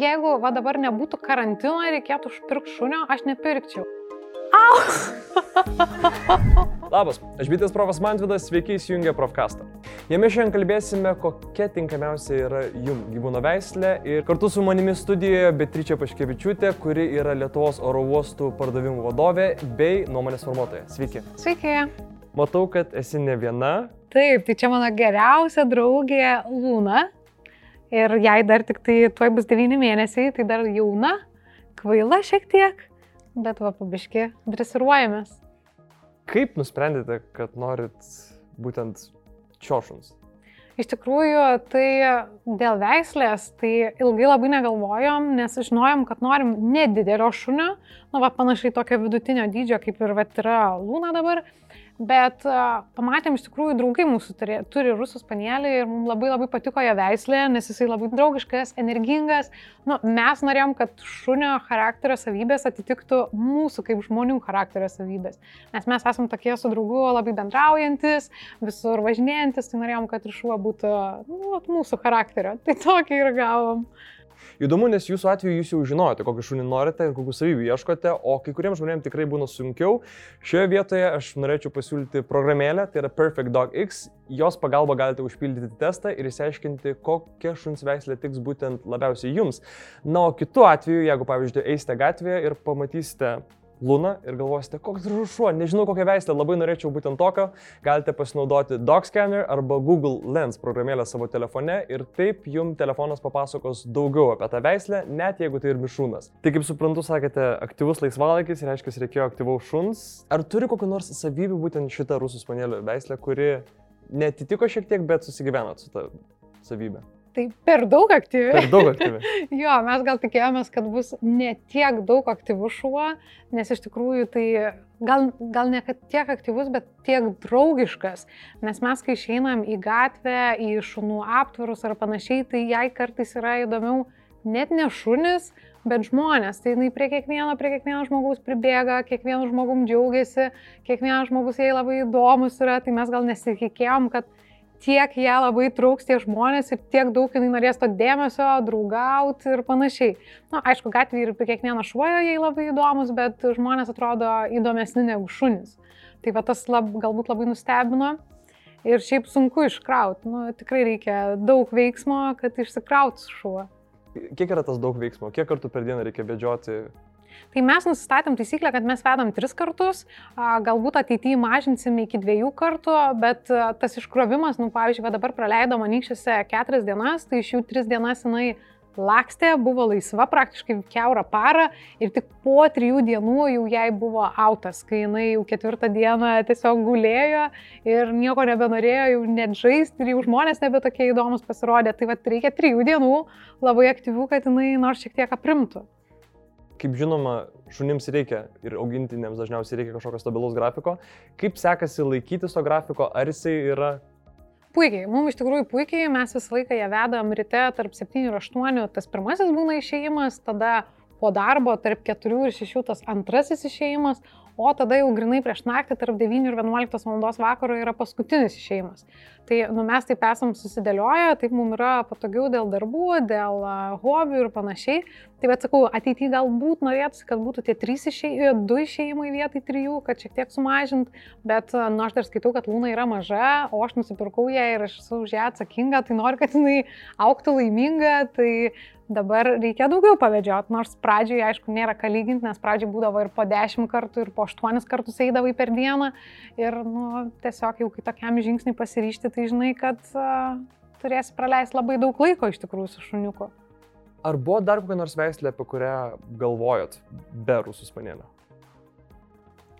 jeigu va dabar nebūtų karantino ir reikėtų užpirkti šunio, aš nepirkčiau. Au! Labas, aš bitės profas Mantvidas, sveiki įsijungę Profkastą. Jame šiandien kalbėsime, kokia tinkamiausia yra jums gyvūno veislė ir kartu su manimi studijoje Beatričia Paškevičiūtė, kuri yra Lietuvos oro uostų pardavimų vadovė bei nuomonės formuotoja. Sveiki. Sveiki. Matau, kad esi ne viena. Taip, tai čia mano geriausia draugė Lūna. Ir jai dar tik tai tuoj bus 9 mėnesiai, tai dar jauna, kvaila šiek tiek bet va pabiški dresiruojamės. Kaip nusprendėte, kad norit būtent čiošuns? Iš tikrųjų, tai dėl veislės, tai ilgai labai negalvojom, nes žinojom, kad norim nedidelio šunio, nu, va, panašiai tokio vidutinio dydžio, kaip ir va, yra Lūna dabar. Bet uh, pamatėm iš tikrųjų, draugai mūsų turi, turi rusų spanelį ir mums labai labai patiko jo veislė, nes jisai labai draugiškas, energingas. Nu, mes norėjom, kad šunio charakterio savybės atitiktų mūsų kaip žmonių charakterio savybės. Nes mes esame tokie su draugu labai bendraujantis, visur važinėjantis, tai norėjom, kad ir šuo būtų nu, mūsų charakterio. Tai tokį ir gavom. Įdomu, nes jūsų atveju jūs jau žinojote, kokį šunį norite ir kokių savybių ieškote, o kai kuriems žmonėms tikrai būna sunkiau. Šioje vietoje aš norėčiau pasiūlyti programėlę, tai yra Perfect Dog X. Jos pagalba galite užpildyti testą ir įsiaiškinti, kokia šuns veislė tiks būtent labiausiai jums. Na, o kitu atveju, jeigu pavyzdžiui eisite gatvėje ir pamatysite Luna ir galvosite, koks gražus šuo, nežinau kokią veislę, labai norėčiau būtent tokio, galite pasinaudoti DocScanner arba Google Lens programėlę savo telefone ir taip jums telefonas papasakos daugiau apie tą veislę, net jeigu tai ir mišūnas. Tai kaip suprantu, sakėte, aktyvus laisvalaikis, reiškia, reikėjo aktyvaus šuns. Ar turi kokiu nors savybių būtent šitą rusų spanėlio veislę, kuri netitiko šiek tiek, bet susigyvenot su tą savybę? Tai per daug aktyvi. Per daug aktyvi. jo, mes gal tikėjomės, kad bus ne tiek daug aktyvus šuo, nes iš tikrųjų tai gal, gal ne tiek aktyvus, bet tiek draugiškas. Nes mes, kai išeinam į gatvę, į šunų aptvarus ar panašiai, tai jai kartais yra įdomiau net ne šunis, bet žmonės. Tai jinai prie kiekvieno, prie kiekvieno žmogaus pribėga, kiekvienu žmogum džiaugiasi, kiekvienas žmogus jai labai įdomus yra, tai mes gal nesitikėjom, kad tiek ją labai trauks tie žmonės ir tiek daug jinai norės to dėmesio, draugauti ir panašiai. Na, nu, aišku, gatvėje ir prie kiekvieno šuojo jai labai įdomus, bet žmonės atrodo įdomesni negu šunys. Tai va tas lab, galbūt labai nustebino. Ir šiaip sunku iškrauti. Nu, tikrai reikia daug veiksmo, kad išsikrautų šuo. Kiek yra tas daug veiksmo? Kiek kartų per dieną reikia bėdžioti Tai mes nusistatėm taisyklę, kad mes vedam tris kartus, galbūt ateityje mažinsim iki dviejų kartų, bet tas iškrovimas, nu, pavyzdžiui, dabar praleido manykščiuose keturias dienas, tai iš jų tris dienas jinai lakstė, buvo laisva praktiškai keurą parą ir tik po trijų dienų jau jai buvo autas, kai jinai jau ketvirtą dieną tiesiog gulėjo ir nieko nebenorėjo jau net žaisti ir jau žmonės nebe tokie įdomus pasirodė. Tai va reikia trijų dienų labai aktyvių, kad jinai nors šiek tiek aprimtų. Kaip žinoma, šunims reikia ir augintiniams dažniausiai reikia kažkokio stabilaus grafiko. Kaip sekasi laikytis to grafiko, ar jisai yra Puikiai, mums iš tikrųjų puikiai, mes visą laiką ją vedam ryte tarp 7 ir 8, tas pirmasis būna išėjimas, tada po darbo tarp 4 ir 6 tas antrasis išėjimas, o tada jau grinai prieš naktį tarp 9 ir 11 val. vakaro yra paskutinis išėjimas. Tai nu, mes taip esam susidėlioję, taip mums yra patogiau dėl darbų, dėl hobių ir panašiai. Tai bet sakau, ateityje galbūt norėtųsi, kad būtų tie trys išėjimai, du išėjimai vietai trijų, kad šiek tiek sumažint, bet nu, aš dar skaitau, kad Lūna yra maža, o aš nusipirkau ją ir aš esu už ją atsakinga, tai noriu, kad jinai auktų laiminga, tai Dabar reikia daugiau pavėdžioti, nors pradžioje, aišku, nėra ką lyginti, nes pradžioje būdavo ir po 10 kartų, ir po 8 kartus eidavai per dieną. Ir nu, tiesiog jau kai tokiam žingsniui pasiryšti, tai žinai, kad uh, turėsi praleisti labai daug laiko iš tikrųjų su šuniuku. Ar buvo dar kokia nors veislė, apie kurią galvojot be rusų spanėlio?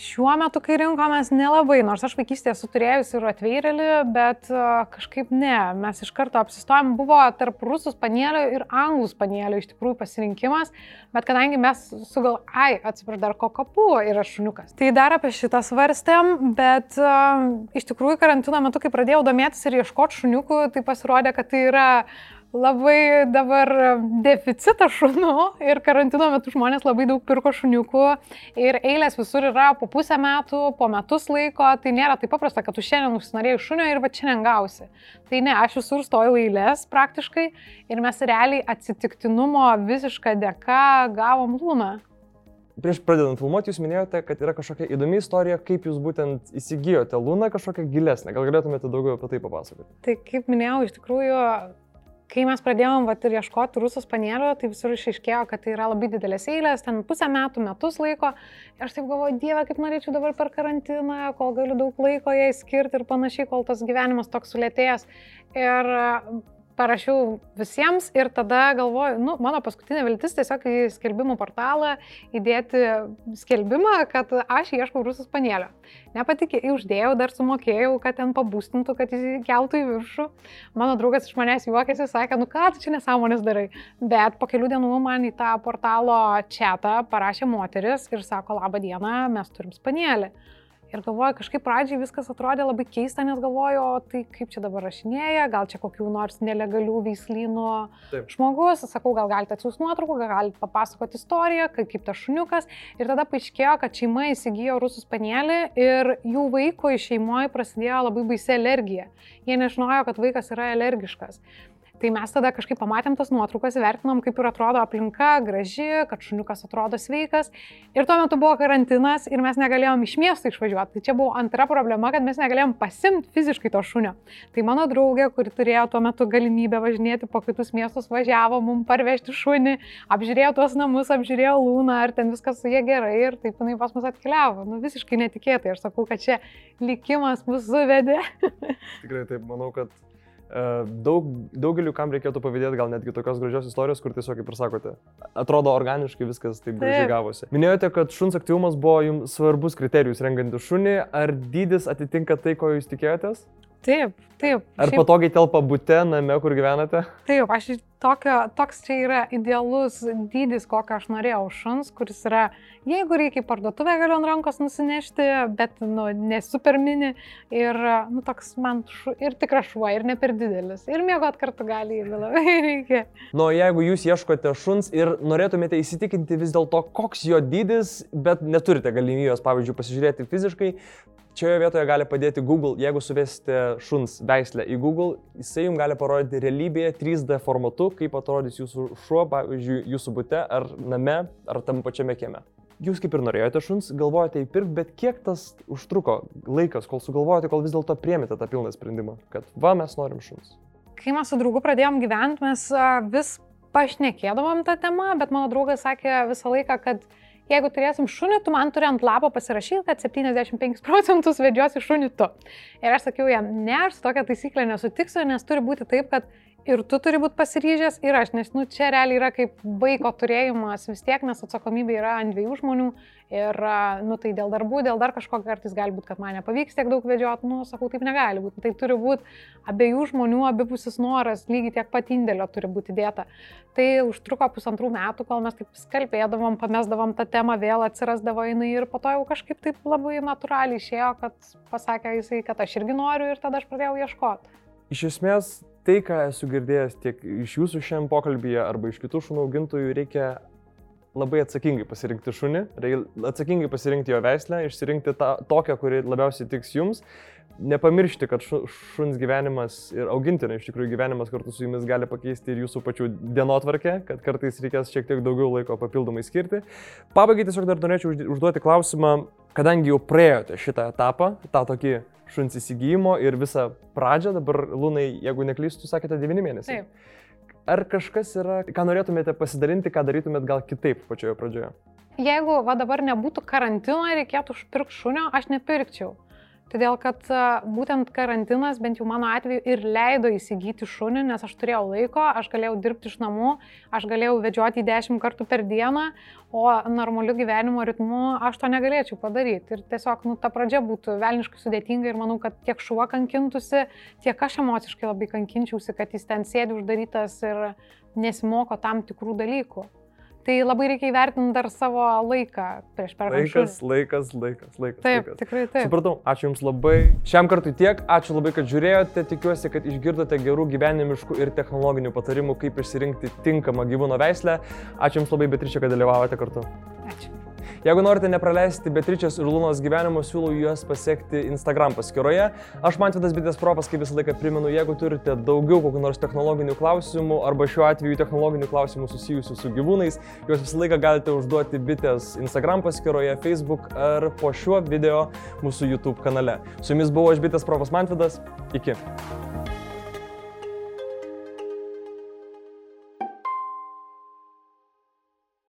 Šiuo metu, kai rinkomės, nelabai, nors aš vaikystėje esu turėjusi ir atveirėlį, bet uh, kažkaip ne, mes iš karto apsistojom, buvo tarp rusų spanėlio ir anglų spanėlio iš tikrųjų pasirinkimas, bet kadangi mes sugal, ai, atsiprašau, dar kokapų yra šuniukas. Tai dar apie šitą svarstėm, bet uh, iš tikrųjų karantino metu, kai pradėjau domėtis ir ieškoti šuniukų, tai pasirodė, kad tai yra labai dabar deficitą šunų ir karantino metu žmonės labai daug pirko šuniukų ir eilės visur yra po pusę metų, po metus laiko, tai nėra taip paprasta, kad tu šiandien užsinorėjai šunio ir va šiandien gausi. Tai ne, aš visur stojau eilės praktiškai ir mes realiai atsitiktinumo visišką dėka gavom lūną. Prieš pradedant filmuoti, jūs minėjote, kad yra kažkokia įdomi istorija, kaip jūs būtent įsigijote lūną kažkokią gilesnę. Gal galėtumėte daugiau apie tai papasakoti? Tai kaip minėjau, iš tikrųjų kai mes pradėjom vat, ir ieškoti rusų spanėlių, tai visur išaiškėjo, kad tai yra labai didelės eilės, ten pusę metų, metus laiko. Ir aš taip galvoju, Dieve, kaip norėčiau dabar per karantiną, kol galiu daug laiko jai skirti ir panašiai, kol tas gyvenimas toks sulėtėjęs. Ir parašiau visiems ir tada galvoju, nu, mano paskutinė viltis tiesiog į skelbimų portalą įdėti skelbimą, kad aš ieškau rusų panėlio. Nepatikėjau, uždėjau, dar sumokėjau, kad ten pabūstintų, kad jis keltų į viršų. Mano draugas iš manęs juokėsi, sakė, nu ką tu čia nesąmonės darai. Bet po kelių dienų man į tą portalo četą parašė moteris ir sako, laba diena, mes turim spanėlį. Ir galvoju, kažkaip pradžiai viskas atrodė labai keista, nes galvoju, o tai kaip čia dabar rašinėja, gal čia kokių nors nelegalių veislynų žmogus, sakau, gal galite atsiųsti nuotraukų, gal galite papasakoti istoriją, kaip, kaip tas šuniukas. Ir tada paaiškėjo, kad šeima įsigijo rusų spanelį ir jų vaiko šeimoje prasidėjo labai baisi alergija. Jie nežinojo, kad vaikas yra alergiškas. Tai mes tada kažkaip pamatėm tas nuotraukas, vertinom, kaip ir atrodo aplinka, graži, kad šuniukas atrodo sveikas. Ir tuo metu buvo karantinas ir mes negalėjom iš miesto išvažiuoti. Tai čia buvo antra problema, kad mes negalėjom pasimti fiziškai to šunio. Tai mano draugė, kuri turėjo tuo metu galimybę važinėti po kitus miestus, važiavo mums parvežti šunį, apžiūrėjo tuos namus, apžiūrėjo lūną, ar ten viskas su jie gerai ir taip jinai pas mus atkeliavo. Nu, visiškai netikėtai. Aš sakau, kad čia likimas mus suvedė. Tikrai taip, manau, kad daug, daugeliu kam reikėtų pavydėti gal netgi tokios gražios istorijos, kur tiesiog, kaip ir sakote, atrodo organiškai viskas taip gražiai gavosi. Minėjote, kad šuns aktyvumas buvo jums svarbus kriterijus rengiantis šunį. Ar dydis atitinka tai, ko jūs tikėjotės? Taip, taip. Ar šiaip... patogiai telpa būte, name, kur gyvenate? Taip, aš tokio, toks čia yra idealus dydis, kokio aš norėjau šuns, kuris yra, jeigu reikia į parduotuvę galiu ant rankos nusinešti, bet, nu, nesuper mini ir, nu, toks man šu, ir tikras šuo, ir ne per didelis. Ir mėgot kartu gali, jeigu labai reikia. Nu, jeigu jūs ieškote šuns ir norėtumėte įsitikinti vis dėlto, koks jo dydis, bet neturite galimybės, pavyzdžiui, pasižiūrėti fiziškai, Šioje vietoje gali padėti Google, jeigu suvesite šuns veislę į Google, jisai jums gali parodyti realybėje 3D formatu, kaip atrodys jūsų šuo, pavyzdžiui, jūsų bute ar name ar tam pačiame kieme. Jūs kaip ir norėjote šuns, galvojate įpirkti, bet kiek tas užtruko laikas, kol sugalvojate, kol vis dėlto priemėte tą pilną sprendimą, kad va mes norim šuns. Kai mes su draugu pradėjom gyventi, mes vis pašnekėdavom tą temą, bet mano draugas sakė visą laiką, kad jeigu turėsim šunį, tu man turi ant lapo pasirašyti, kad 75 procentus vedžiosi šunį tu. Ir aš sakiau jam, ne, aš su tokia taisyklė nesutiksiu, nes turi būti taip, kad ir tu turi būti pasiryžęs, ir aš, nes nu, čia realiai yra kaip vaiko turėjimas vis tiek, nes atsakomybė yra ant dviejų žmonių ir, nu, tai dėl darbų, dėl dar kažko kartais gali būti, kad man nepavyks tiek daug vedžioti, nu, sakau, taip negali būti. Tai turi būti abiejų žmonių abipusis noras, lygiai tiek pat indėlio turi būti dėta. Tai užtruko pusantrų metų, kol mes taip skalpėdavom, pamesdavom tą temą, vėl atsirasdavo jinai ir po to jau kažkaip taip labai natūraliai išėjo, kad pasakė jisai, kad aš irgi noriu ir tada aš pradėjau ieškoti. Iš esmės, tai, ką esu girdėjęs tiek iš jūsų šiam pokalbėje arba iš kitų šunų augintojų, reikia labai atsakingai pasirinkti šunį, atsakingai pasirinkti jo veislę, išsirinkti tą, tokią, kuri labiausiai tiks jums. Nepamiršti, kad šuns gyvenimas ir augintinio iš tikrųjų gyvenimas kartu su jumis gali pakeisti ir jūsų pačių dienotvarkę, kad kartais reikės šiek tiek daugiau laiko papildomai skirti. Pabaigai tiesiog dar norėčiau užduoti klausimą, kadangi jau praėjote šitą etapą, tą tokį šuns įsigijimo ir visą pradžią, dabar Lūnai, jeigu neklystu, sakėte 9 mėnesiai. Taip. Ar kažkas yra, ką norėtumėte pasidalinti, ką darytumėt gal kitaip pačioje pradžioje? Jeigu va dabar nebūtų karantino ir reikėtų užpirkti šunio, aš nepirkčiau. Todėl, kad būtent karantinas, bent jau mano atveju, ir leido įsigyti šunį, nes aš turėjau laiko, aš galėjau dirbti iš namų, aš galėjau vedžioti 10 kartų per dieną, o normaliu gyvenimo ritmu aš to negalėčiau padaryti. Ir tiesiog, nu, ta pradžia būtų velniškai sudėtinga ir manau, kad tiek šuo kankintųsi, tiek aš emociškai labai kankinčiausi, kad jis ten sėdi uždarytas ir nesimoko tam tikrų dalykų. Tai labai reikia įvertinti dar savo laiką prieš perkant Laikas, laikas, laikas, laikas. Taip, laikas. tikrai taip. Supratau, ačiū Jums labai. Šiam kartui tiek, ačiū labai, kad žiūrėjote, tikiuosi, kad išgirdote gerų gyvenimiškų ir technologinių patarimų, kaip išsirinkti tinkamą gyvūno veislę. Ačiū Jums labai, Beatričia, kad dalyvavote kartu. Ačiū. Jeigu norite nepraleisti Beatričės ir Lunos gyvenimo, siūlau juos pasiekti Instagram paskyroje. Aš Mantvidas Bitės Profas, kaip visą laiką primenu, jeigu turite daugiau kokių nors technologinių klausimų arba šiuo atveju technologinių klausimų susijusių su gyvūnais, juos visą laiką galite užduoti Bitės Instagram paskyroje, Facebook ar po šiuo video mūsų YouTube kanale. Su jumis buvo aš Bitės Profas Mantvidas. Iki.